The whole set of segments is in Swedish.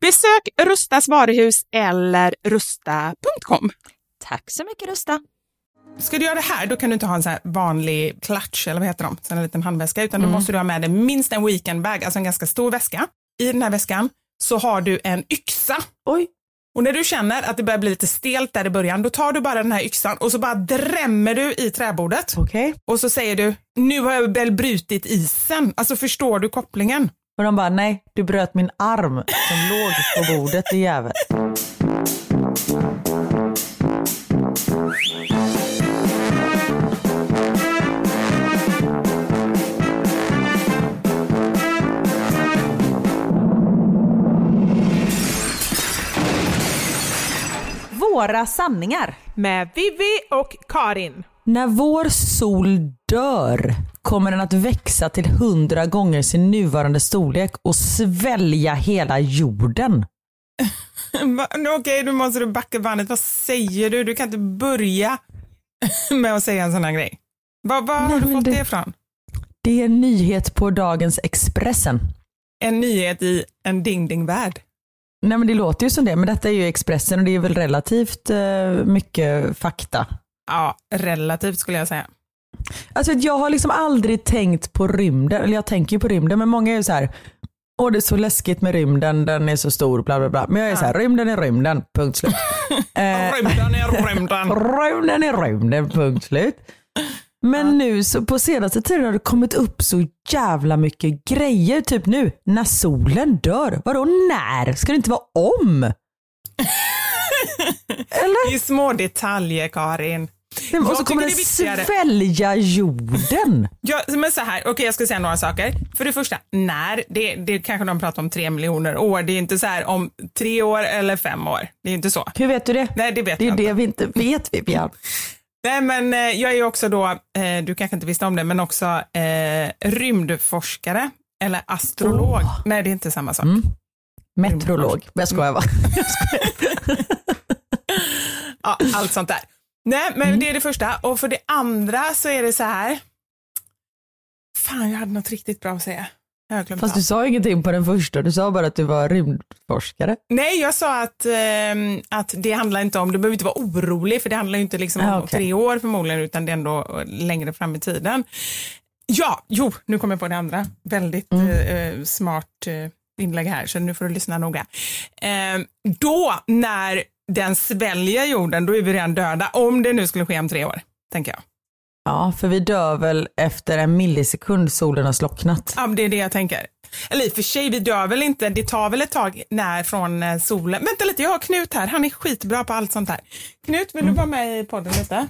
Besök Rustas varuhus eller rusta.com. Tack så mycket Rusta. Ska du göra det här, då kan du inte ha en här vanlig clutch, eller vad heter de? Sån här liten handväska, utan då måste du ha med dig minst en weekendbag, alltså en ganska stor väska. I den här väskan så har du en yxa. Oj. Och när du känner att det börjar bli lite stelt där i början, då tar du bara den här yxan och så bara drämmer du i träbordet. Okej. Och så säger du, nu har jag väl brutit isen. Alltså förstår du kopplingen? Och de bara, nej, du bröt min arm som låg på bordet, det jävel. Våra sanningar. Med Vivi och Karin. När vår sol dör kommer den att växa till hundra gånger sin nuvarande storlek och svälja hela jorden. Okej, nu måste du backa bandet. Vad säger du? Du kan inte börja med att säga en sån här grej. Vad vad har Nej, du men fått det- det ifrån? Det är en nyhet på dagens Expressen. En nyhet i en ding-ding-värld. Nej men det låter ju som det, men detta är ju Expressen och det är väl relativt eh, mycket fakta. Ja, relativt skulle jag säga. Alltså jag har liksom aldrig tänkt på rymden, eller jag tänker ju på rymden men många är ju så här, åh det är så läskigt med rymden, den är så stor, bla bla bla. Men jag är så här, rymden är rymden, punkt slut. eh, Rymden är rymden. rymden är rymden, punkt slut. Men nu så på senaste tiden har det kommit upp så jävla mycket grejer. Typ nu, när solen dör. Vadå när? Ska det inte vara om? Eller? Det är små detaljer, Karin. Och Jag så kommer den svälja jorden. Ja, men så här, okej jag ska säga några saker. För det första, när, det, det kanske de pratar om tre miljoner år. Det är inte så här om tre år eller fem år. Det är inte så. Hur vet du det? Nej, det vet Det jag inte. det vi inte vet Vivian. Nej, men eh, jag är ju också då, eh, du kanske inte visste om det, men också eh, rymdforskare eller astrolog. Nej, det är inte samma sak. Mm. Meteorolog. Jag skojar va? Ja, allt sånt där. Nej, men Mm. det är det första. Och för det andra så är det så här. Fan, jag hade något riktigt bra att säga. Jag Fast av. du sa ingenting på den första, du sa bara att du var rymdforskare. Nej, jag sa att, ehm, att det handlar inte om, du behöver inte vara orolig för det handlar ju inte liksom om Ah, okej. tre år förmodligen utan det är ändå längre fram i tiden. Ja, jo, nu kommer jag på det andra. Väldigt Mm. eh, smart eh, inlägg här så nu får du lyssna noga. Ehm, då när den sväljer jorden, då är vi redan döda om det nu skulle ske om tre år, tänker jag. Ja, för vi dör väl efter en millisekund solen har slocknat. Ja, det är det jag tänker. Eller i och för sig, vi dör väl inte, det tar väl ett tag när från eh, solen. Vänta lite, jag har Knut här, han är skitbra på allt sånt här. Knut, vill du vara med i podden lite?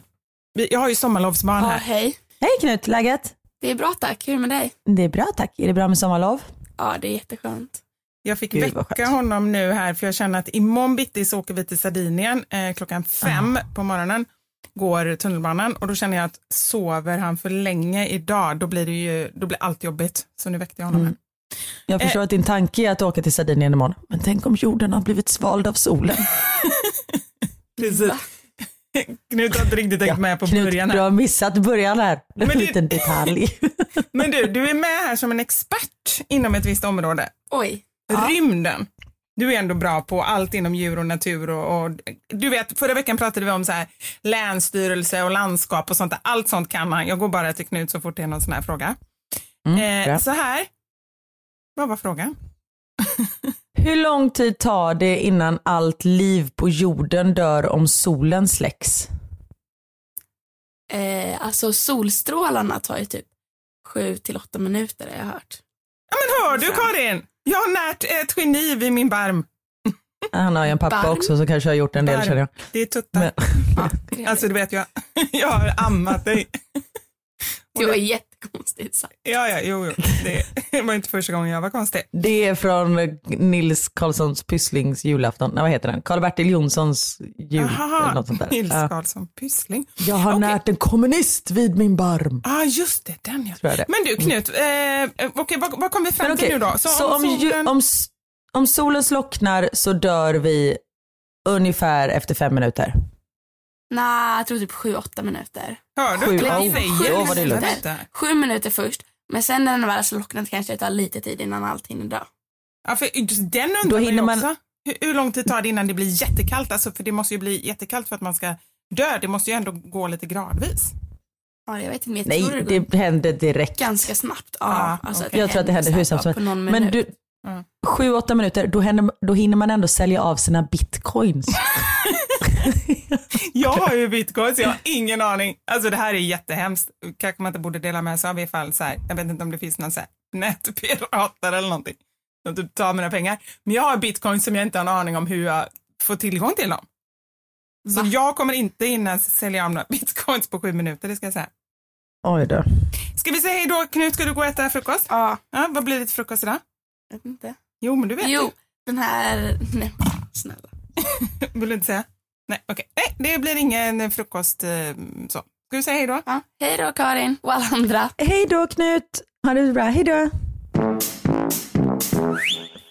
Jag har ju sommarlovsbarn Ja, här. hej. Hej Knut, läget? Det är bra tack. Hur är det med dig? Det är bra tack. Är det bra med sommarlov? Ja, det är jätteskönt. Jag fick Gud, väcka honom nu här för jag känner att imorgon bitti så åker vi till Sardinien eh, klockan fem Ah. på morgonen. Går tunnelbanan och då känner jag att sover han för länge idag då blir det ju, då blir allt jobbigt. Så nu väckte jag honom. Mm. Jag förstår att din tanke är att åka till Sardinien imorgon. Men tänk om jorden har blivit svald av solen. Precis. Knut har inte riktigt tänkt med på Knut, början du här. har missat början här. En Men liten detalj. Men du, du är med här som en expert inom ett visst område. Oj. Ja. Rymden. Du är ändå bra på allt inom djur och natur och, och du vet förra veckan pratade vi om så här länsstyrelse och landskap och sånt där. Allt sånt kan man. Jag går bara till Knut så fort det är någon sån här fråga. Mm, eh, så här. Vad var frågan? Hur lång tid tar det innan allt liv på jorden dör om solen släcks? Eh, alltså solstrålarna tar ju typ sju till åtta minuter har jag hört. Ja men hör du Karin? Jag har närt ett geni vid min barm. Han har ju en pappa Barm. också som kanske har gjort en del Barm. känner jag. Det är tuttar. Men, Ja. Alltså du vet jag, jag har ammat dig. Det var jättekonstigt sagt. Ja, ja, jo, jo. Det var inte första gången jag var konstig. det är från Nils Karlssons Pysslings julafton. Nej, vad heter den? Karl-Bertil Jonssons jul. eller något sånt där. Nils. Karlsson Pyssling. Jag har Okej. närt en kommunist vid min barm. Ja, ah, just det, den ja. Tror jag det. Men du Knut, eh, okej, vad, vad kom vi fram till nu då? Så, om, ju, solen- om, om solen slocknar så dör vi ungefär efter fem minuter. Nej, jag tror typ sju, åtta minuter. Hör du? Sju, vad oh, säger. Sju minuter först, men sen när den väl har slocknat kanske det tar lite tid innan allt hinner dö. Ja, för den undrar man ju man- också. Hur, hur lång tid tar det innan det blir jättekallt? Alltså, för det måste ju bli jättekallt för att man ska dö. Det måste ju ändå gå lite gradvis. Ja, jag vet inte, jag Nej, det det händer direkt. ganska snabbt. Ja, Ja, alltså, okej. Jag tror att det händer hur snabbt som någon Men du, Mm. sju, åtta minuter, då, händer, då hinner man ändå sälja av sina bitcoins. Jag har ju bitcoin så jag har ingen aning. Alltså det här är jättehemskt. Kanske man inte borde dela med sig av ifall så här, jag vet inte om det finns någon så här nätpirater eller någonting. Som typ tar mina pengar. Men jag har bitcoin som jag inte har en aning om hur jag får tillgång till dem. Så Va? jag kommer inte hinna sälja av några bitcoins på sju minuter, det ska jag säga. Oj då. Ska vi säga hej då Knut, ska du gå och äta frukost? Ja, Ja, vad blir det till frukost idag? jag vet inte. Jo, men du vet Jo, den här... Nej, snälla. Vill du inte säga? Nej, okej. Nej, det blir ingen frukost eh, så. Ska vi säga hej då? Ja, hej då Karin och alla andra. Hej då Knut. Ha det bra. Hej då.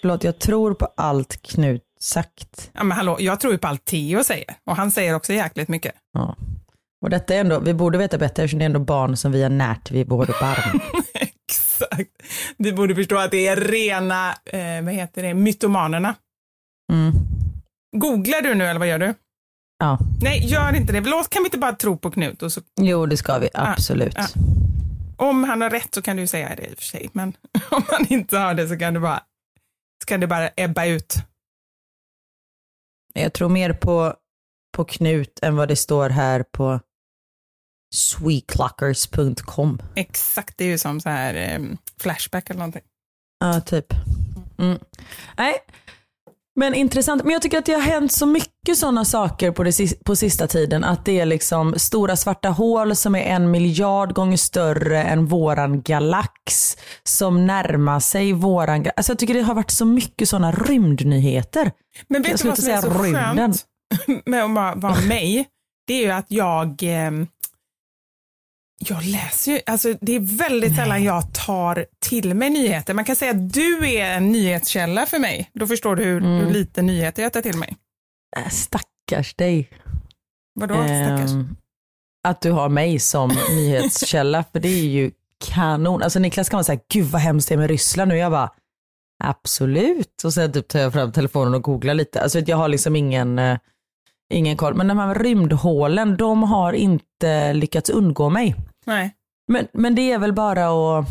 Förlåt, jag tror på allt Knut sagt. Ja, men hallå, jag tror ju på allt Theo säger. Och han säger också jäkligt mycket. Ja. Och detta är ändå, vi borde veta bättre eftersom det är ändå barn som vi har närt vid vår barm. Exakt. Vi borde förstå att det är rena, eh, vad heter det, mytomanerna. Mm. Googlar du nu eller vad gör du? Ja. Nej, gör inte det. Låt, kan vi inte bara tro på Knut? Och så, Jo, det ska vi absolut. ja. om han har rätt så kan du säga det i och för sig, men om han inte har det så kan du bara, så kan det bara ebba ut. Jag tror mer på, på Knut än vad det står här på sweetclockers.com. Exakt, det är ju som så här eh, Flashback eller någonting. Ja, typ. Mm. Nej, men intressant. Men jag tycker att det har hänt så mycket sådana saker på, det, på sista tiden. Att det är liksom stora svarta hål som är en miljard gånger större än våran galax. Som närmar sig våran ga- Alltså jag tycker det har varit så mycket sådana rymdnyheter. Men Jag vet du vad som är så säga rymden. skönt med att vara- mig? Det är ju att jag, ehm, jag läser ju, alltså det är väldigt sällan jag tar till mig nyheter. Man kan säga att du är en nyhetskälla för mig. Då förstår du hur, Mm. hur lite nyheter jag tar till mig. Äh, Stackars dig. Vadå stackars? Ehm, att du har mig som nyhetskälla, för det är ju kanon. Alltså Niklas kan vara såhär, gud vad hemskt det är med Ryssland nu. Jag bara, absolut. Och sen typ tar jag fram telefonen och googlar lite. Alltså jag har liksom ingen, eh, ingen koll. Men de här rymdhålen, de har inte lyckats undgå mig. Nej. Men, men det är väl bara att,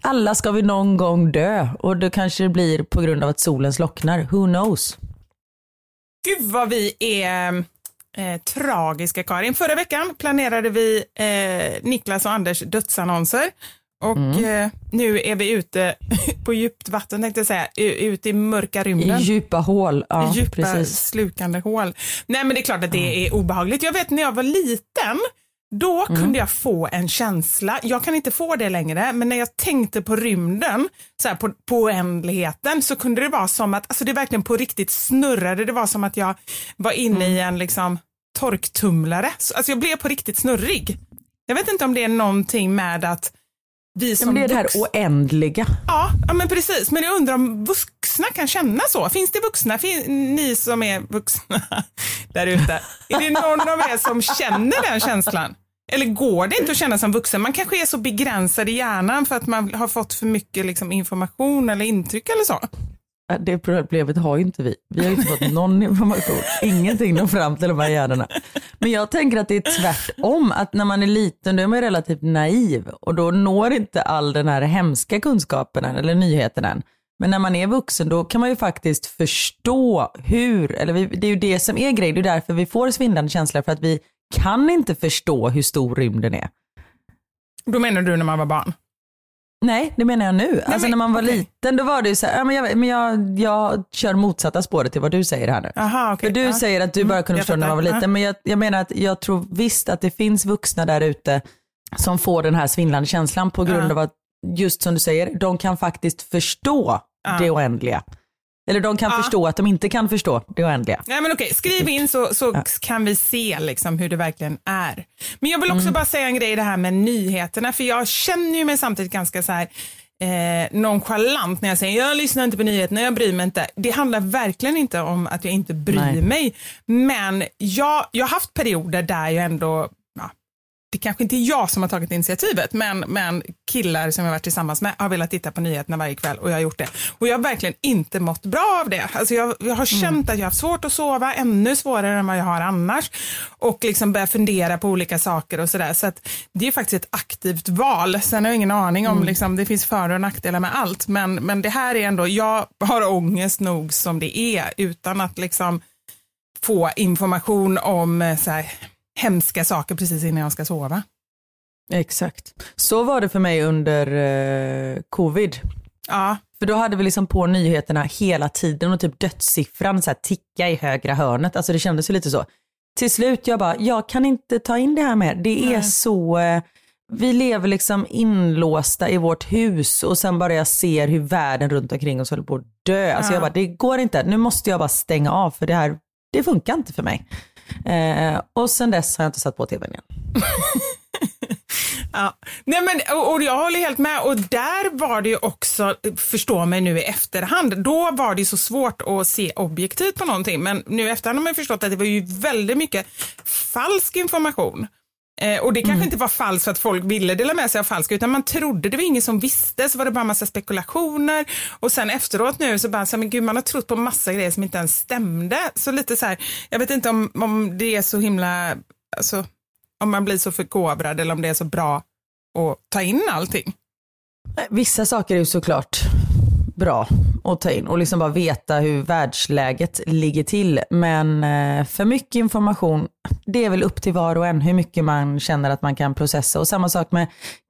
alla ska vi någon gång dö och det kanske blir på grund av att solen slocknar. Who knows? Gud vad vi är eh, tragiska Karin. Förra veckan planerade vi eh, Niklas och Anders dödsannonser Och Mm. eh, nu är vi ute på djupt vatten tänkte jag säga, U- ute i mörka I rymden. djupa hål. Ja, djupa precis. slukande hål. Nej men det är klart att det är obehagligt. Jag vet när jag var liten, då Mm. kunde jag få en känsla, jag kan inte få det längre, men när jag tänkte på rymden, så här på, på oändligheten, så kunde det vara som att, alltså det verkligen på riktigt snurrade, det var som att jag var inne Mm. i en liksom torktumlare. Så, Alltså jag blev på riktigt snurrig. Jag vet inte om det är någonting med att vi som det det här oändliga. Ja, ja, men precis. Men jag undrar om vuxna kan känna så. Finns det vuxna, fin- ni som är vuxna där ute, är det någon av er som känner den känslan? Eller går det inte att känna som vuxen? Man kanske är så begränsad i hjärnan för att man har fått för mycket liksom, information eller intryck eller så. Äh, det problemet har ju inte vi. Vi har ju inte fått någon information. Ingenting når fram till de här hjärnorna. Men jag tänker att det är tvärtom. Att när man är liten då är man ju relativt naiv och då når inte all den här hemska kunskapen eller nyheten än. Men när man är vuxen då kan man ju faktiskt förstå hur, eller vi, det är ju det som är grejen, det är därför vi får svindlande känslor för att vi kan inte förstå hur stor rymden är. Då menar du när man var barn? Nej, det menar jag nu. alltså men- när man var okej. liten då var det ju så här, ja, men, jag, men jag, jag kör motsatta spåret till vad du säger här nu. Aha, okej. För du Ja. säger att du bara kunde jag förstå när man var liten, men jag, jag menar att jag tror visst att det finns vuxna där ute som får den här svindlande känslan på grund Ja. av att, just som du säger, de kan faktiskt förstå Ja. det oändliga. Eller de kan Ja. förstå att de inte kan förstå det oändliga. Nej men okej, skriv in så, så kan vi se liksom hur det verkligen är. Men jag vill också bara säga en grej i det här med nyheterna, för jag känner ju mig samtidigt ganska så här eh, nonchalant när jag säger jag lyssnar inte på nyheterna, jag bryr mig inte. Det handlar verkligen inte om att jag inte bryr Nej. mig, men jag, jag har haft perioder där jag ändå ja, det kanske inte är jag som har tagit initiativet, men, men killar som jag varit tillsammans med har velat titta på nyheterna varje kväll och jag har gjort det. Och jag har verkligen inte mått bra av det. Alltså jag, jag har känt att jag har haft svårt att sova, ännu svårare än vad jag har annars. Och liksom börja fundera på olika saker och sådär. Så att det är faktiskt ett aktivt val. Sen har jag ingen aning om, liksom, det finns för och nackdelar med allt. Men, men det här är ändå, jag har ångest nog som det är utan att liksom få information om eh, så här, hemska saker precis innan jag ska sova. Exakt. Så var det för mig under eh, covid. Ja, För då hade vi liksom på nyheterna hela tiden och typ dödssiffran så här ticka i högra hörnet. Alltså det kändes ju lite så. Till slut jag bara, jag kan inte ta in det här mer. Det är Nej. så, eh, vi lever liksom inlåsta i vårt hus och sen bara jag ser hur världen runt omkring oss håller på att dö. Alltså Ja. jag bara, det går inte. Nu måste jag bara stänga av för det här, det funkar inte för mig. Eh, och sen dess har jag inte satt på tvn igen. Ja. Nej, men, och, och jag håller helt med. Och där var det ju också, förstå mig nu i efterhand, då var det ju så svårt att se objektivt på någonting. Men nu i efterhand har man förstått att det var ju väldigt mycket falsk information. Eh, och det kanske inte var falskt för att folk ville dela med sig av falska, utan man trodde, det var ingen som visste, så var det bara massa spekulationer. Och sen efteråt nu så bara, så men gud, man har trott på massa grejer som inte ens stämde. Så lite så här, jag vet inte om, om det är så himla, alltså, om man blir så förkovrad eller om det är så bra att ta in allting. Vissa saker är ju såklart bra att ta in och liksom bara veta hur världsläget ligger till. Men eh, för mycket information, det är väl upp till var och en hur mycket man känner att man kan processa. Och samma sak med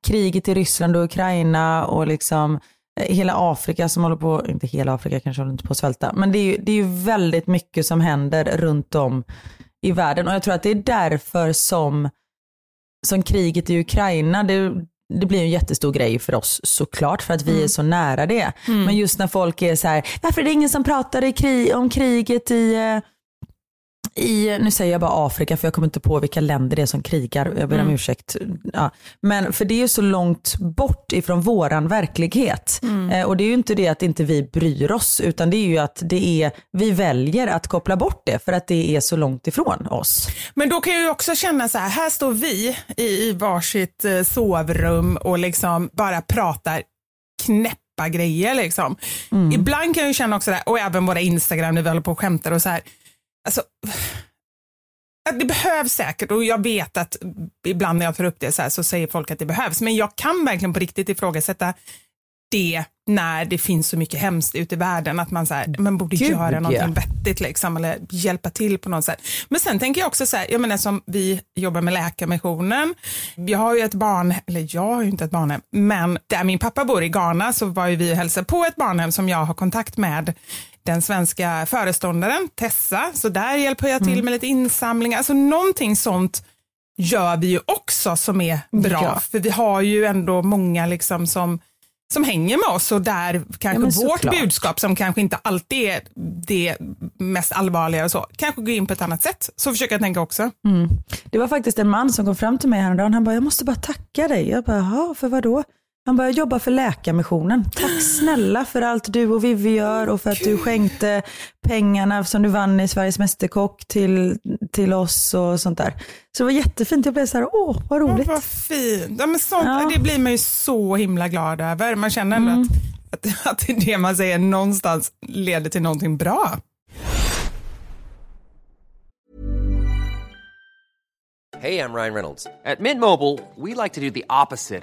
kriget i Ryssland och Ukraina och liksom eh, hela Afrika som håller på, inte hela Afrika kanske håller inte på att svälta, men det är, ju, det är ju väldigt mycket som händer runt om i världen och jag tror att det är därför som som kriget i Ukraina, det, det blir en jättestor grej för oss såklart för att vi är så nära det. Men just när folk är så här, varför är det ingen som pratar krig, om kriget i, eh, i, nu säger jag bara Afrika för jag kommer inte på vilka länder det är som krigar, jag ber om ursäkt. Ja. Men för det är ju så långt bort ifrån våran verklighet. Eh, och det är ju inte det att inte vi bryr oss utan det är ju att det är, vi väljer att koppla bort det för att det är så långt ifrån oss. Men då kan jag ju också känna så här, här står vi i, i varsitt eh, sovrum och liksom bara pratar knäppa grejer liksom. Ibland kan jag ju känna också det, här, och även våra Instagram när vi håller på och skämtar och så här, alltså det behövs säkert och jag vet att ibland när jag tar upp det så här så säger folk att det behövs men jag kan verkligen på riktigt ifrågasätta det när det finns så mycket hemskt ute i världen att man så här, man borde Gud, göra någonting ja. vettigt liksom, eller hjälpa till på något sätt. Men sen tänker jag också så här, jag menar som vi jobbar med Läkarmissionen, jag har ju ett barn, eller jag har ju inte ett barnhem, men där min pappa bor i Ghana så var ju vi och hälsade på ett barnhem som jag har kontakt med den svenska föreståndaren Tessa, så där hjälper jag till med lite insamlingar, alltså någonting sånt gör vi ju också som är bra, Ja. för vi har ju ändå många liksom som som hänger med oss och där kanske men vårt såklart. budskap som kanske inte alltid är det mest allvarliga och så, kanske går in på ett annat sätt. Så försöker jag tänka också. Det var faktiskt en man som kom fram till mig häromdagen. Han bara, jag måste bara tacka dig. Jag bara, jaha, för vad då? Han bara, jag jobbar för Läkarmissionen. Tack snälla för allt du och Vivi gör och för att du skänkte pengarna som du vann i Sveriges Mästerkock till, till oss och sånt där. Så det var jättefint. Jag blev så här, åh vad Åh, roligt. vad fint. Ja, men sånt, Ja. Mm. Det blir man ju så himla glad över. Man känner ändå att, att, att det man säger någonstans leder till någonting bra. Hey, I'm Ryan Reynolds. At Mint Mobile, we like to do the opposite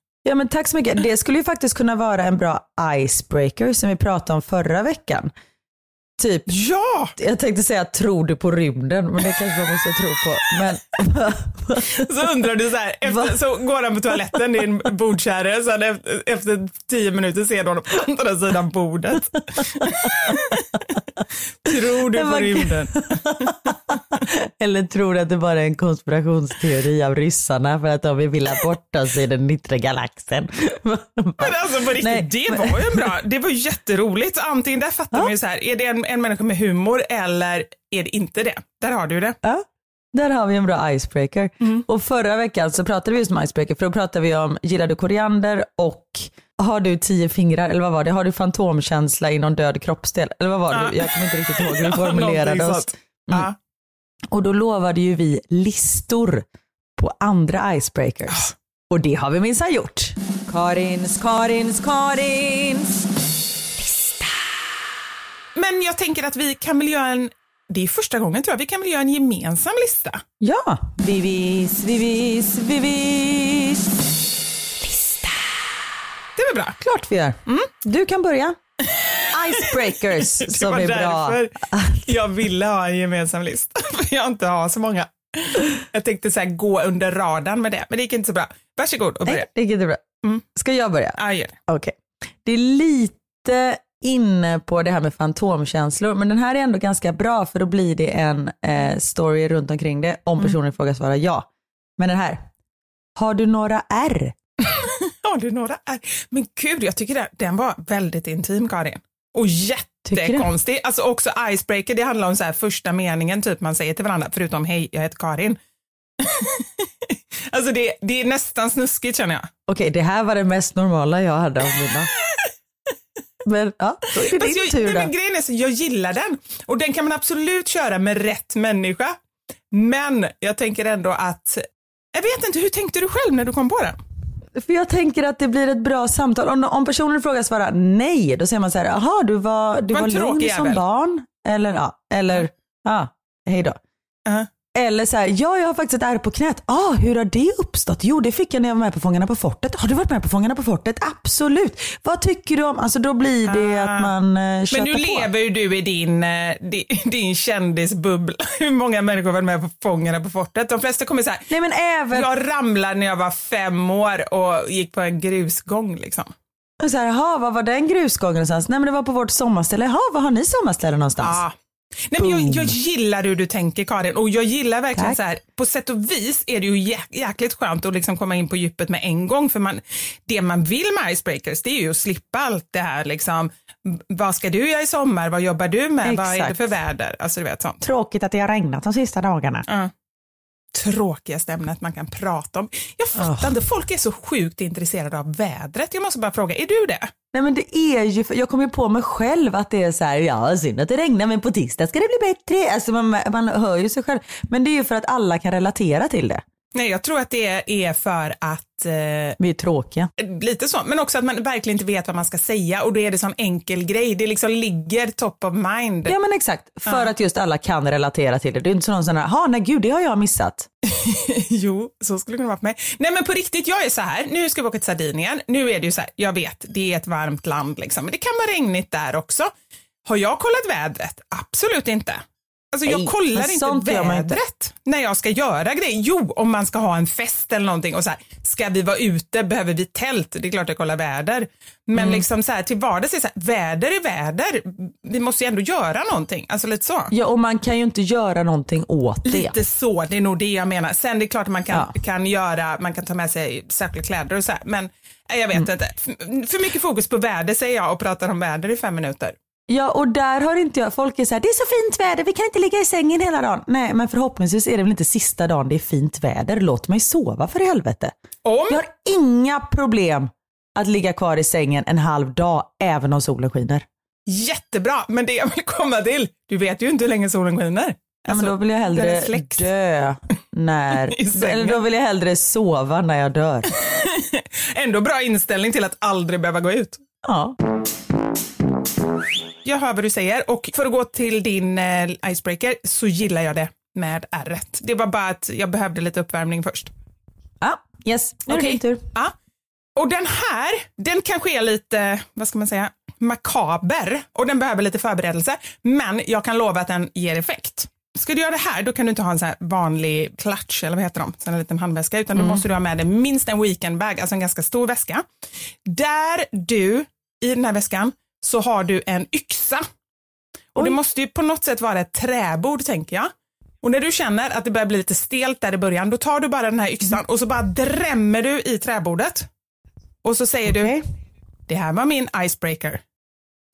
Ja men tack så mycket. Det skulle ju faktiskt kunna vara en bra icebreaker som vi pratade om förra veckan. Typ, ja! jag tänkte säga tror du på rymden, men det kanske man måste tro på. Men, Så undrar du så här, efter, så går han på toaletten, det är en bordkärre, sen efter, efter tio minuter ser du honom på andra sidan bordet. Tror du på rymden? eller tror du att det bara är en konspirationsteori av ryssarna för att de vill vilja bort oss i den yttre galaxen. Men alltså på riktigt, Nej, det men- var ju bra, det var jätteroligt. Så antingen där fattar man ju så här, är det en, en människa med humor eller är det inte det? Där har du det. Ja, där har vi en bra icebreaker. Och förra veckan så pratade vi just om icebreaker för då pratade vi om gillar du koriander och har du tio fingrar eller vad var det? Har du fantomkänsla i någon död kroppsdel? Eller vad var det? Ja. Jag kommer inte riktigt ihåg hur vi Ja, formulerade oss. sånt. Ja. Och då lovade ju vi listor på andra icebreakers. Och det har vi minsann gjort. Karins, Karins, Karins. Men jag tänker att vi kan väl göra en, det är första gången tror jag, vi kan väl göra en gemensam lista. Ja, vivis, vivis, vivis. Det är väl bra? Klart vi gör. Du kan börja. Icebreakers Det som var är bra. därför jag ville ha en gemensam lista, för jag inte har så många. Jag tänkte så här, gå under radarn med det, men det gick inte så bra. Varsågod och börja. Nej, det gick inte bra. Ska jag börja? Ja, gör det. Okej. Det är lite inne på det här med fantomkänslor, men den här är ändå ganska bra för då blir det en eh, story runt omkring det om personen i fråga svarar ja. Men den här, har du några R? Har du några är? Men gud, jag tycker det, den var väldigt intim, Karin. Och jättekonstig. Alltså också icebreaker, det handlar om så här första meningen typ man säger till varandra, förutom hej, jag heter Karin. alltså det, det är nästan snuskigt känner jag. Okej, det här var det mest normala jag hade av mina. Men ja, då är det din jag, tur då. men grejen är så, jag gillar den och den kan man absolut köra med rätt människa. Men jag tänker ändå att, jag vet inte, hur tänkte du själv när du kom på den? För jag tänker att det blir ett bra samtal. Om, om personen frågar svarar nej, då säger man så här, jaha du var, du Var lugn som jävel." barn. Eller ja, eller ja, hej då. Uh-huh. Eller så här, ja jag har faktiskt ett ärr på knät. Ah, hur har det uppstått? Jo det fick jag när jag var med på Fångarna på fortet. Har du varit med på Fångarna på fortet? Absolut. Vad tycker du om, alltså då blir det att man eh, Ah. Men nu på. lever ju du i din, eh, din, din kändisbubbla. Hur många människor har varit med på Fångarna på fortet? De flesta kommer säga, Nej men även, jag ramlade när jag var fem år och gick på en grusgång liksom. så här, jaha vad var den grusgången någonstans? Nej men det var på vårt sommarställe. Jaha var har ni sommarställe någonstans? Ja. Nej, men jag, jag gillar hur du tänker Karin och jag gillar verkligen Tack. så här, på sätt och vis är det ju jä jäkligt skönt att liksom komma in på djupet med en gång för man, det man vill med icebreakers det är ju att slippa allt det här liksom, vad ska du göra i sommar, vad jobbar du med, vad är det Exakt. för väder, alltså du vet sånt. Tråkigt att det har regnat de sista dagarna. Ja. Tråkigaste ämnet man kan prata om. Jag fattar inte, folk är så sjukt intresserade av vädret. Jag måste bara fråga, är du det? Nej men det är ju, jag kommer ju på mig själv att det är så här, ja synd att det regnar men på tisdag ska det bli bättre. Alltså man, man hör ju sig själv. Men det är ju för att alla kan relatera till det. Nej, jag tror att det är för att eh, Vi är tråkiga. Lite så, men också att man verkligen inte vet vad man ska säga och då är det sån enkel grej. Det liksom ligger top of mind. Ja men exakt, för att just alla kan relatera till det. Det är inte så någon sån här, nej gud det har jag missat. jo, så skulle det kunna vara för mig. Nej men på riktigt, jag är så här, nu ska vi åka till Sardinien. Nu är det ju så här, jag vet, det är ett varmt land liksom, men det kan vara regnigt där också. Har jag kollat vädret? Absolut inte. Alltså jag Nej, kollar inte vädret när jag ska göra grejer. Jo, om man ska ha en fest eller någonting och så här, ska vi vara ute, behöver vi tält? Det är klart jag kollar väder. Men Mm. liksom så här, till vardags är det så här, väder är väder. Vi måste ju ändå göra någonting. Alltså lite så. Ja och man kan ju inte göra någonting åt det. Lite så, det är nog det jag menar. Sen det är klart att man kan, Ja. kan göra, man kan ta med sig särskilda kläder och så här, men jag vet Mm. inte. För mycket fokus på väder säger jag och pratar om väder i fem minuter. Ja och där har inte jag, folk är så här, det är så fint väder, vi kan inte ligga i sängen hela dagen. Nej men förhoppningsvis är det väl inte sista dagen det är fint väder, låt mig sova för i helvete. Om, Jag har inga problem att ligga kvar i sängen en halv dag även om solen skiner. jättebra, men det jag vill komma till, du vet ju inte hur länge solen skiner. Ja, men Alltså, då vill jag hellre dö när, eller då vill jag hellre sova när jag dör. Ändå bra inställning till att aldrig behöva gå ut. Ja. Jag hör vad du säger och för att gå till din eh, icebreaker så gillar jag det med ärret. Det var bara att jag behövde lite uppvärmning först. Ja, yes. Nu är det din tur. Ja. Och den här, den kanske är lite, vad ska man säga, makaber och den behöver lite förberedelse. Men jag kan lova att den ger effekt. Ska du göra det här, då kan du inte ha en sån vanlig clutch, eller vad heter de, sån här liten handväska, utan då måste du ha med dig minst en weekendbag, alltså en ganska stor väska. Där du, i den här väskan, så har du en yxa. Och det måste ju på något sätt vara ett träbord, tänker jag. Och när du känner att det börjar bli lite stelt där i början, då tar du bara den här yxan och så bara drämmer du i träbordet. Och så säger du, det här var min icebreaker.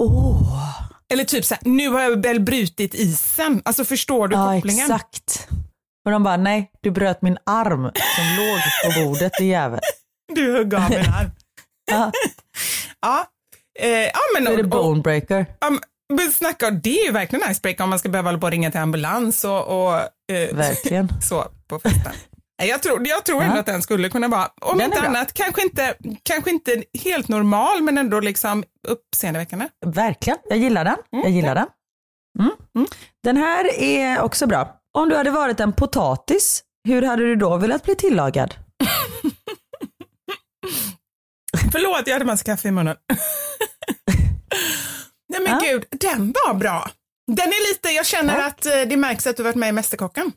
Åh, Eller typ så här, nu har jag väl brutit isen. Alltså förstår du ja kopplingen? exakt. Och de bara, nej du bröt min arm som låg på bordet din jävel. Du högg av min arm. Ja, Ja, eh, ja men, då är det bonebreaker. ja, men snacka, det är ju verkligen icebreaker om man ska behöva hålla på och ringa till ambulans och, och eh, Verkligen. så på festen. Jag tror, jag tror ändå Ja. att den skulle kunna vara, om Den inte annat, kanske inte, kanske inte helt normal men ändå liksom uppseendeväckande. Verkligen, jag gillar den. Jag gillar den. Mm. Den här är också bra. Om du hade varit en potatis, hur hade du då velat bli tillagad? Förlåt, jag hade massa kaffe i munnen. Nej men Ja. gud, den var bra. Den är lite, jag känner att eh, det märks att du varit med i Mästerkocken.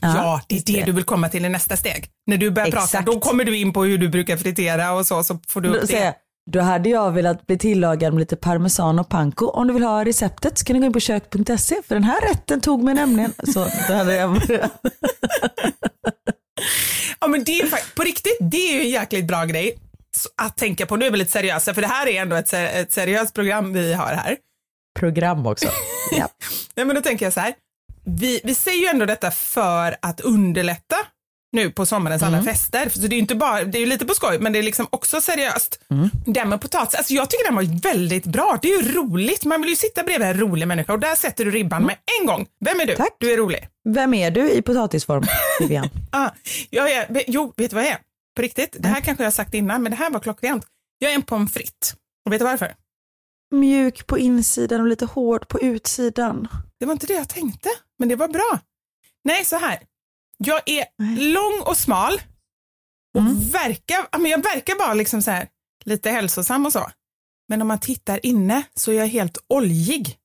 Ja, det är det du vill komma till i nästa steg. När du börjar prata, Exakt. då kommer du in på hur du brukar fritera och så, så får du Då, upp jag, det. då hade jag velat bli tillagad med lite parmesan och panko. Om du vill ha receptet så kan du gå in på kök.se för den här rätten tog mig nämligen. Så då hade jag. Ja men det är på riktigt, det är ju en jäkligt bra grej att tänka på. Nu är vi lite seriösa, för det här är ändå ett, ser- ett seriöst program vi har här. program också. Ja. Nej men då tänker jag så här, vi, vi säger ju ändå detta för att underlätta nu på sommarens alla fester. Så det är ju inte bara, det är lite på skoj, men det är liksom också seriöst. Den med potatis, alltså jag tycker den var väldigt bra. Det är ju roligt, man vill ju sitta bredvid en rolig människa och där sätter du ribban med en gång. Vem är du? Tack. Du är rolig. Vem är du i potatisform, Vivian? Ah, jag är, jo, vet du vad jag är? På riktigt. Det här kanske jag har sagt innan, men det här var klockrent. Jag är en pommes frites. Och vet du varför? Mjuk på insidan och lite hård på utsidan. Det var inte det jag tänkte, men det var bra. Nej, så här. Jag är lång och smal och verkar, ja, men jag verkar vara liksom så här, lite hälsosam och så. Men om man tittar inne så är jag helt oljig.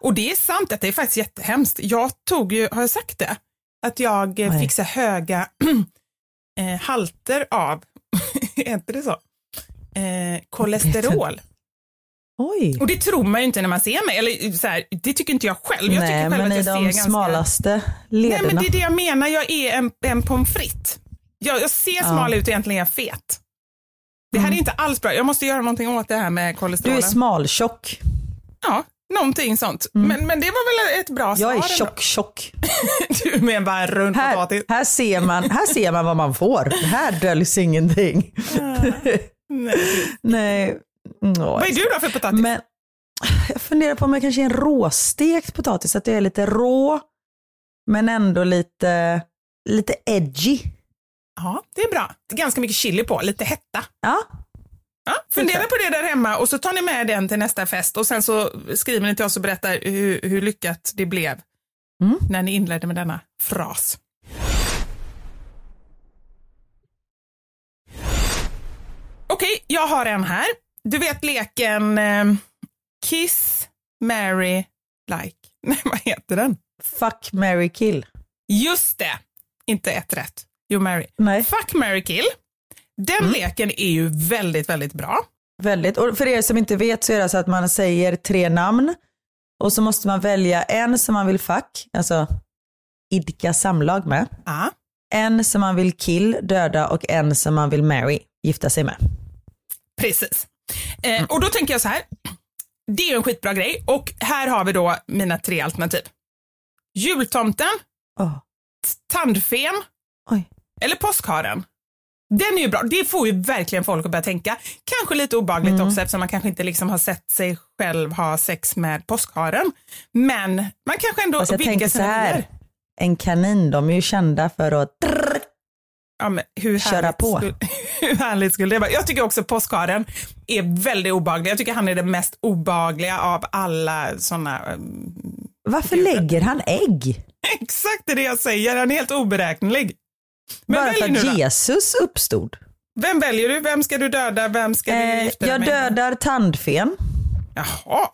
Och det är sant att det är faktiskt jättehemskt. Jag tog ju, har jag sagt det? Att jag eh, Nej. fick så höga eh, halter av, heter det så? Eh, kolesterol. Oj. Och det tror man ju inte när man ser mig, eller så här, det tycker inte jag själv. Jag Nej, tycker själv men att i ser de ganska... smalaste Nej lederna. men det är det jag menar, jag är en, en pommes frites. Jag, jag ser Ja. smal ut och egentligen är jag fet. Det här är inte alls bra, jag måste göra någonting åt det här med Mm. Du kolesterolen. är smaltjock. Ja, någonting sånt. Men, men det var väl ett bra svar Jag är ändå. tjock, tjock. Du med bara en rund Här, potatis. här, ser man, här ser man vad man får. Här döljs ingenting. Nej. Nej. Mm, Vad är du då för potatis? Men jag funderar på om jag kanske är en råstekt potatis, att jag är lite rå men ändå lite, lite edgy. Ja, det är bra. Det är ganska mycket chili på, lite hetta. Ja, Ja, fundera på det där hemma och så tar ni med den till nästa fest och sen så skriver ni till oss och berättar hur, hur lyckat det blev Mm. när ni inledde med denna fras. Okej, jag har en här. Du vet leken eh, Kiss, Mary, Like. Nej, vad heter den? fuck, marry, kill. Just det! Inte ett rätt. Jo, Mary. Nej. Fuck, Mary, kill. Den leken är ju väldigt, väldigt bra. Väldigt. Och för er som inte vet så är det så att man säger tre namn och så måste man välja en som man vill fuck, alltså idka samlag med. Ja. En som man vill kill, döda och en som man vill marry, gifta sig med. Precis. Eh, och då tänker jag så här. Det är ju en skitbra grej och här har vi då mina tre alternativ. Jultomten, Åh. tandfen Oj. eller påskharen. Den är ju bra. Det får ju verkligen folk att börja tänka. Kanske lite obehagligt också eftersom man kanske inte liksom har sett sig själv ha sex med påskharen. Men man kanske ändå vidgar tänker så sina här, en kanin, de är ju kända för att Ja, men hur Köra på. Skulle, hur härligt skulle det vara? Jag tycker också påskharen är väldigt obehaglig. Jag tycker han är det mest obehagliga av alla sådana. Varför lägger han ägg? Exakt det är det jag säger, han är helt oberäknelig. Men Bara för att. Jesus uppstod. Vem väljer du? Vem ska du döda? Vem ska du Eh, gifta dig jag med? dödar tandfen. Jaha.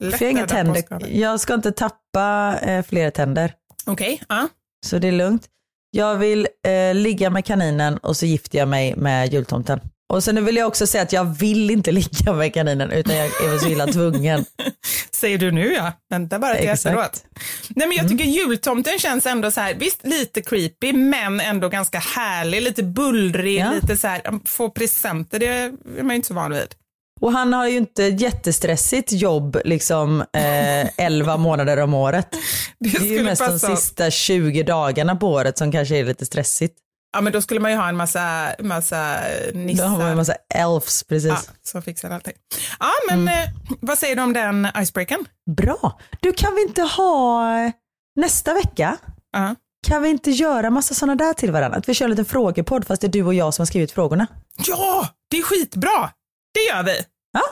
Lätt För jag inga tänder. Jag ska inte tappa eh, fler tänder. Okej, ja. Så det är lugnt. Jag vill eh, ligga med kaninen och så gifter jag mig med jultomten. Och sen vill jag också säga att jag vill inte ligga med kaninen utan jag är så illa tvungen. Säger du nu ja. Vänta bara till Exakt. Efteråt. Nej men jag tycker jultomten känns ändå så här, visst lite creepy men ändå ganska härlig, lite bullrig, Ja. lite så här, få presenter, det är man ju inte så van vid. Och han har ju inte ett jättestressigt jobb liksom eh, 11 månader om året. Det Det är ju mest de sista 20 dagarna på året som kanske är lite stressigt. Ja men då skulle man ju ha en massa, massa Då nissar. har man en massa elfs precis. ja, som fixar allting. Ja men Mm. eh, vad säger du om den icebreakern? Bra. Du kan vi inte ha eh, nästa vecka? Ja. Kan vi inte göra massa sådana där till varandra? Att vi kör en liten frågepodd fast det är du och jag som har skrivit frågorna. Ja, det är skitbra! Det gör vi. Ja,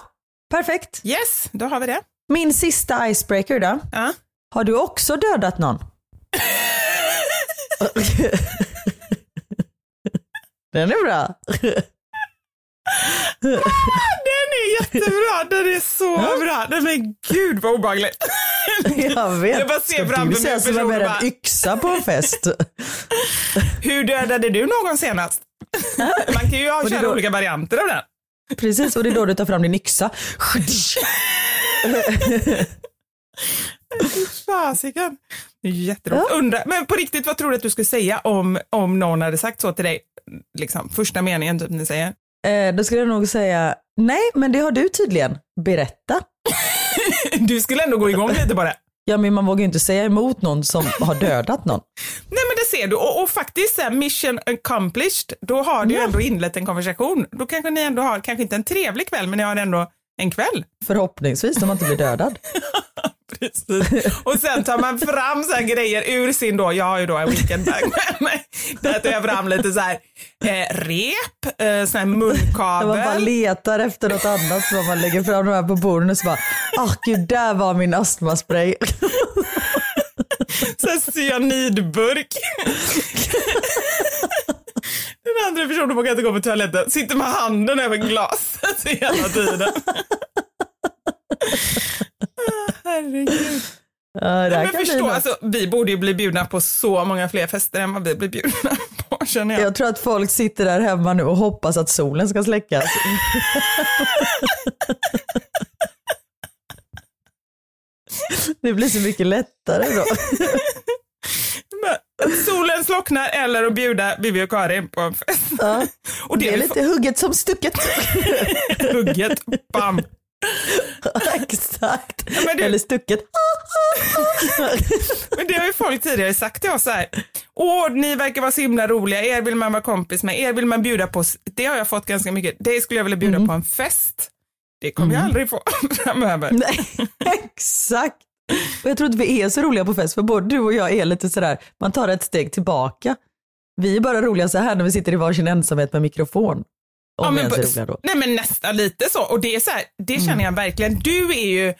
perfekt. Yes, då har vi det. Min sista icebreaker då. Ja. Har du också dödat någon? Den är bra. Den är jättebra, den är så bra. Nej men gud vad obehagligt. Jag vet. Jag bara ser framför du mig personer med en yxa på en fest? Hur dödade du någon senast? Man kan ju ha köra då- olika varianter av den. Precis, och det är då du tar fram din yxa. Fasiken. Jätteroligt. Undra, men på riktigt, vad tror du att du skulle säga om, om någon hade sagt så till dig? Liksom, första meningen typ ni säger. Eh, då skulle jag nog säga, nej men det har du tydligen. Berätta. Du skulle ändå gå igång lite det. Ja men man vågar ju inte säga emot någon som har dödat någon. Nej men det ser du och, och faktiskt så mission accomplished, då har du ju Ja. ändå inlett en konversation. Då kanske ni ändå har, kanske inte en trevlig kväll, men ni har ändå en kväll. Förhoppningsvis om man inte blir dödad. Precis. Och sen tar man fram så här grejer ur sin då, jag har ju då en weekendbag med mig. Där tar jag fram lite så här eh, rep, eh, sån här munkabel. Man bara letar efter något annat så man lägger fram de här på borden och så bara, ah gud där var min astmaspray. så här cyanidburk. Den andra personen vågar inte gå på toaletten, sitter med handen över glaset hela tiden. Herregud. Ja, det men förstå, alltså, vi borde ju bli bjudna på så många fler fester än vad vi blir bjudna på känner jag. Jag tror att folk sitter där hemma nu och hoppas att solen ska släckas. Det blir så mycket lättare då. Solen slocknar eller att bjuda Vivi och Karin på en fest. Ja. Och Det är vi lite hugget som stucket. hugget, bam. Exakt. men det- Eller stucket. Men det har ju folk tidigare sagt till oss så här. Åh, ni verkar vara så himla roliga, er vill man vara kompis med, er vill man bjuda på. Det har jag fått ganska mycket. Det skulle jag vilja bjuda Mm. på en fest. Det kommer jag aldrig få framöver. Nej, exakt. Och jag tror inte vi är så roliga på fest, för både du och jag är lite sådär, man tar ett steg tillbaka. Vi är bara roliga så här när vi sitter i varsin ensamhet med mikrofon. Om Ja, men, ens är roliga då. nej men nästan lite så. Och det är så här, det känner Mm. jag verkligen. Du är ju,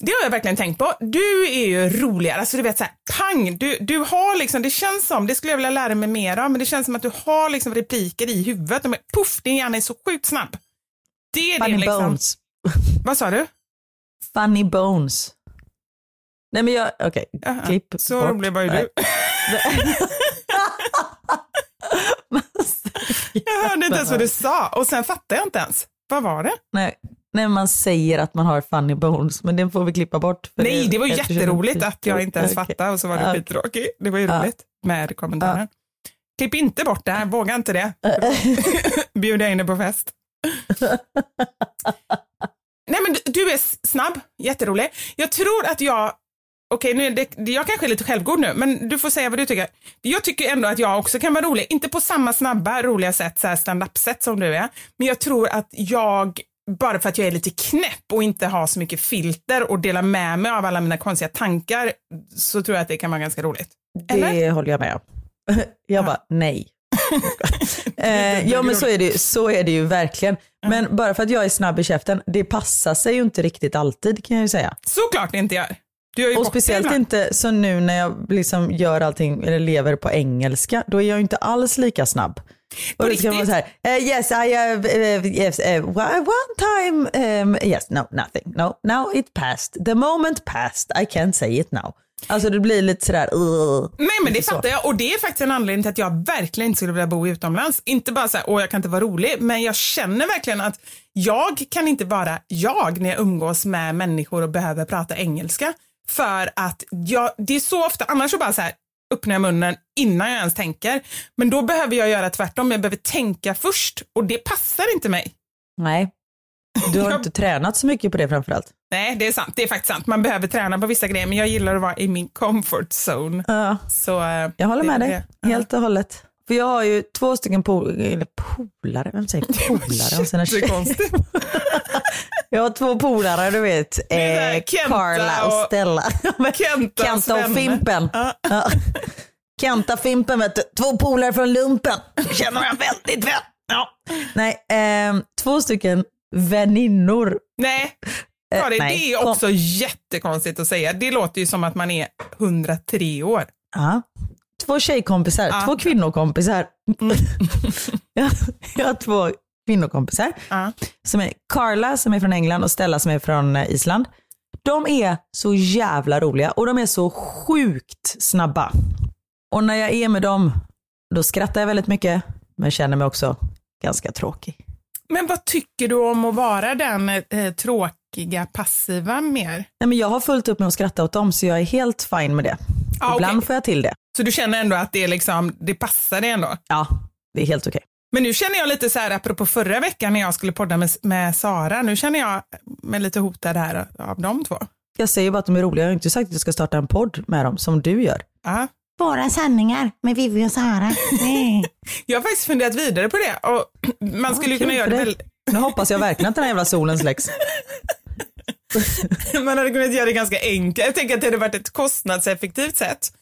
det har jag verkligen tänkt på. Du är ju roligare, alltså du vet så här, pang, du, du har liksom, det känns som, det skulle jag vilja lära mig mer av, men det känns som att du har liksom repliker i huvudet. De är, puff, din hjärna är så sjukt snabb. Det är Funny din liksom, bones. vad sa du? Funny bones. Nej men jag, okej, Jaha, klipp Så bort. rolig var ju du. Jag hörde inte ens vad du sa och sen fattade jag inte ens. Vad var det? Nej, nej, man säger att man har funny bones, men det får vi klippa bort. Nej, det var ju jätteroligt att jag inte ens fattade och så var det Ja. skittråkigt. Det var ju roligt med kommentaren. Klipp inte bort det här, våga inte det. Bjuda in dig på fest. Nej men du, är snabb, jätterolig. Jag tror att jag, okej nu det, jag kanske är lite självgod nu, men du får säga vad du tycker. Jag tycker ändå att jag också kan vara rolig, inte på samma snabba roliga sätt, så här stand-up sätt som du är, men jag tror att jag bara för att jag är lite knäpp och inte har så mycket filter och delar med mig av alla mina konstiga tankar så tror jag att det kan vara ganska roligt. Det håller jag med om. Jag bara, nej. eh, ja men så är, det, ju- så är det ju verkligen. Men bara för att jag är snabb i käften, det passar sig ju inte riktigt alltid kan jag ju säga. Såklart det inte gör. Och speciellt ibland. inte så nu när jag liksom gör allting, eller lever på engelska, då är jag inte alls lika snabb. Och då kan man så här, eh, yes I have, eh, yes, eh, one time, um, yes, no, nothing, no, now it passed, the moment passed, I can't say it now. Alltså det blir lite sådär, uh, Nej men det lite så. fattar jag och det är faktiskt en anledning till att jag verkligen inte skulle vilja bo utomlands. Inte bara så här, åh jag kan inte vara rolig, men jag känner verkligen att jag kan inte vara jag när jag umgås med människor och behöver prata engelska. För att jag, det är så ofta, annars så bara så här öppnar jag munnen innan jag ens tänker. Men då behöver jag göra tvärtom, jag behöver tänka först och det passar inte mig. Nej, du har inte tränat så mycket på det framförallt. Nej, det är sant. Det är faktiskt sant. Man behöver träna på vissa grejer, men jag gillar att vara i min comfort zone. Ja. Så, eh, Jag håller med dig, det. helt och hållet. För jag har ju två stycken pol eller polare, vem säger polare om sina tjejer? Jag har två polare, du vet. Eh, Kenta Carla och och- Stella. Kentas Kenta och. Fimpen. Ja. Kenta Fimpen vet du. Två polare från lumpen. Känner jag väldigt väl. Ja. Nej, ehm, två stycken väninnor. Nej, Eh, Karin, nej, det är kom. också jättekonstigt att säga. Det låter ju som att man är 103 år. Ja. Två tjejkompisar, Ja. två kvinnokompisar. jag, jag har två kvinnokompisar. Ja. Som är Carla som är från England och Stella som är från eh, Island. De är så jävla roliga och de är så sjukt snabba. Och när jag är med dem, då skrattar jag väldigt mycket, men känner mig också ganska tråkig. Men vad tycker du om att vara den eh, tråkiga, passiva mer? Nej, men jag har fullt upp med att skratta åt dem så jag är helt fine med det. Ah, Ibland okej. får jag till det. Så du känner ändå att det, är liksom, det passar dig ändå? Ja, det är helt okej. Men nu känner jag lite så här, apropå förra veckan när jag skulle podda med, med Sara, nu känner jag mig lite hotad här av de två. Jag säger bara att de är roliga, jag har inte sagt att jag ska starta en podd med dem som du gör. Ja. Våra sanningar med Vivi och Sara. Jag har faktiskt funderat vidare på det och man skulle kunna göra det dig. väl... Nu hoppas jag verkligen att den här jävla solen släcks. man hade kunnat göra det ganska enkelt. Jag tänker att det hade varit ett kostnadseffektivt sätt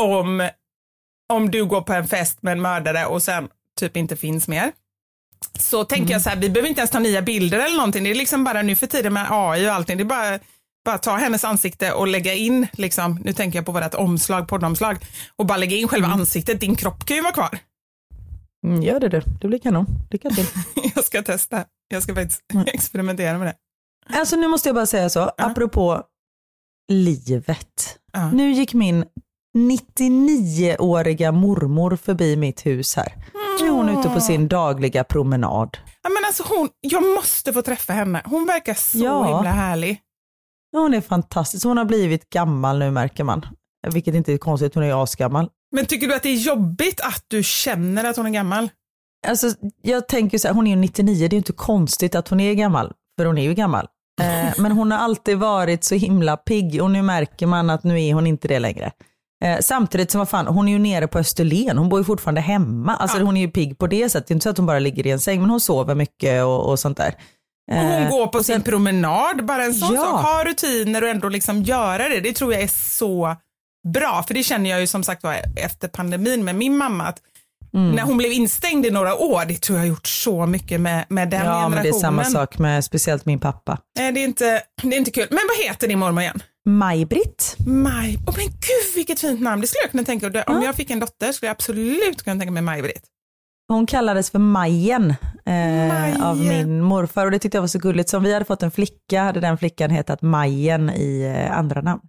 om, om du går på en fest med en mördare och sen typ inte finns mer. Så tänker Mm. jag så här, vi behöver inte ens ta nya bilder eller någonting. Det är liksom bara nu för tiden med AI och allting. Det är bara, bara ta hennes ansikte och lägga in, liksom, nu tänker jag på vårt omslag, poddomslag, och bara lägga in själva ansiktet. Din kropp kan ju vara kvar. Mm, gör det du, det blir kanon. Lycka till. Jag ska testa. Jag ska faktiskt experimentera med det. Alltså nu måste jag bara säga så, apropå livet. Nu gick min 99-åriga mormor förbi mitt hus här. Nu är hon ute på sin dagliga promenad. Ja, men alltså hon, jag måste få träffa henne. Hon verkar så Ja. himla härlig. Hon är fantastisk. Hon har blivit gammal nu märker man. Vilket inte är konstigt, hon är asgammal. Men tycker du att det är jobbigt att du känner att hon är gammal? Alltså, jag tänker så här, hon är ju 99, det är ju inte konstigt att hon är gammal, för hon är ju gammal. Eh, men hon har alltid varit så himla pigg och nu märker man att nu är hon inte det längre. Eh, samtidigt som, vad fan, hon är ju nere på Österlen, hon bor ju fortfarande hemma. Alltså hon är ju pigg på det sättet, det är inte så att hon bara ligger i en säng, men hon sover mycket och, och sånt där. Och hon Eh, går på sin promenad, bara en sån Ja. sak. Ha rutiner och ändå liksom göra det. Det tror jag är så bra. För det känner jag ju som sagt var efter pandemin med min mamma. Att Mm. När hon blev instängd i några år, det tror jag har gjort så mycket med, med den Ja, generationen. men det är samma sak med speciellt min pappa. Nej, det är, inte, det är inte kul. Men vad heter din mormor igen? Maj-Britt. Maj. Oh, men gud vilket fint namn. Det skulle jag kunna tänka mig. Om jag fick en dotter skulle jag absolut kunna tänka mig Maj-Britt. Hon kallades för Majen, eh, av min morfar och det tyckte jag var så gulligt. Så om vi hade fått en flicka hade den flickan hetat Majen i eh, andra namn.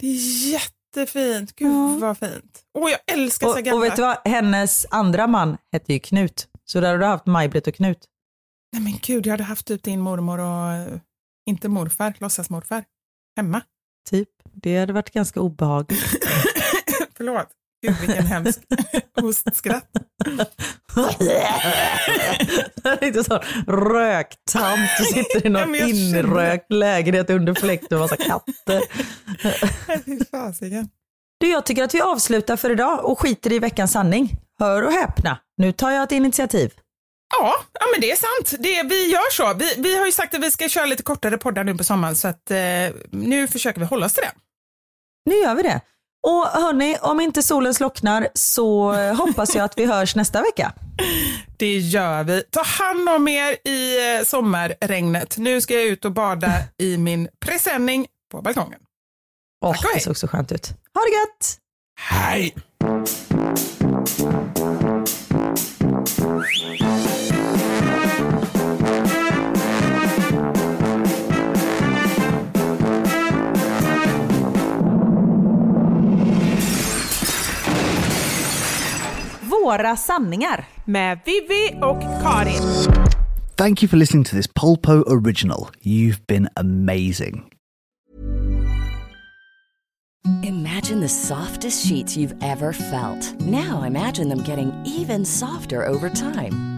Det är jättefint. Gud vad fint. Åh, jag älskar så Och, gamla. och vet du vad, hennes andra man hette ju Knut. Så där har du haft Maj-Britt och Knut. Nej men gud, jag hade haft typ din mormor och eh, inte morfar, låtsasmorfar, hemma. Typ. Det hade varit ganska obehagligt. Förlåt. Gud vilken hemsk hostskratt. Lite sån röktant och sitter i någon inrökt lägenhet under fläkt med massa katter. Fy fasiken. Du, jag tycker att vi avslutar för idag och skiter i veckans sanning. Hör och häpna, nu tar jag ett initiativ. Ja, ja men det är sant. Det, vi gör så. Vi, vi har ju sagt att vi ska köra lite kortare poddar nu på sommaren så att eh, nu försöker vi hålla oss till det. Nu gör vi det. Och hörni, om inte solen slocknar så hoppas jag att vi hörs nästa vecka. Det gör vi. Ta hand om er i eh, sommarregnet. Nu ska jag ut och bada i min presenning på balkongen. Åh, och det såg så skönt ut. Ha det gött! Hej! Våra sanningar. Med Vivi och Karin. Thank you for listening to this Polpo original. You've been amazing. Imagine the softest sheets you've ever felt. Now imagine them getting even softer over time.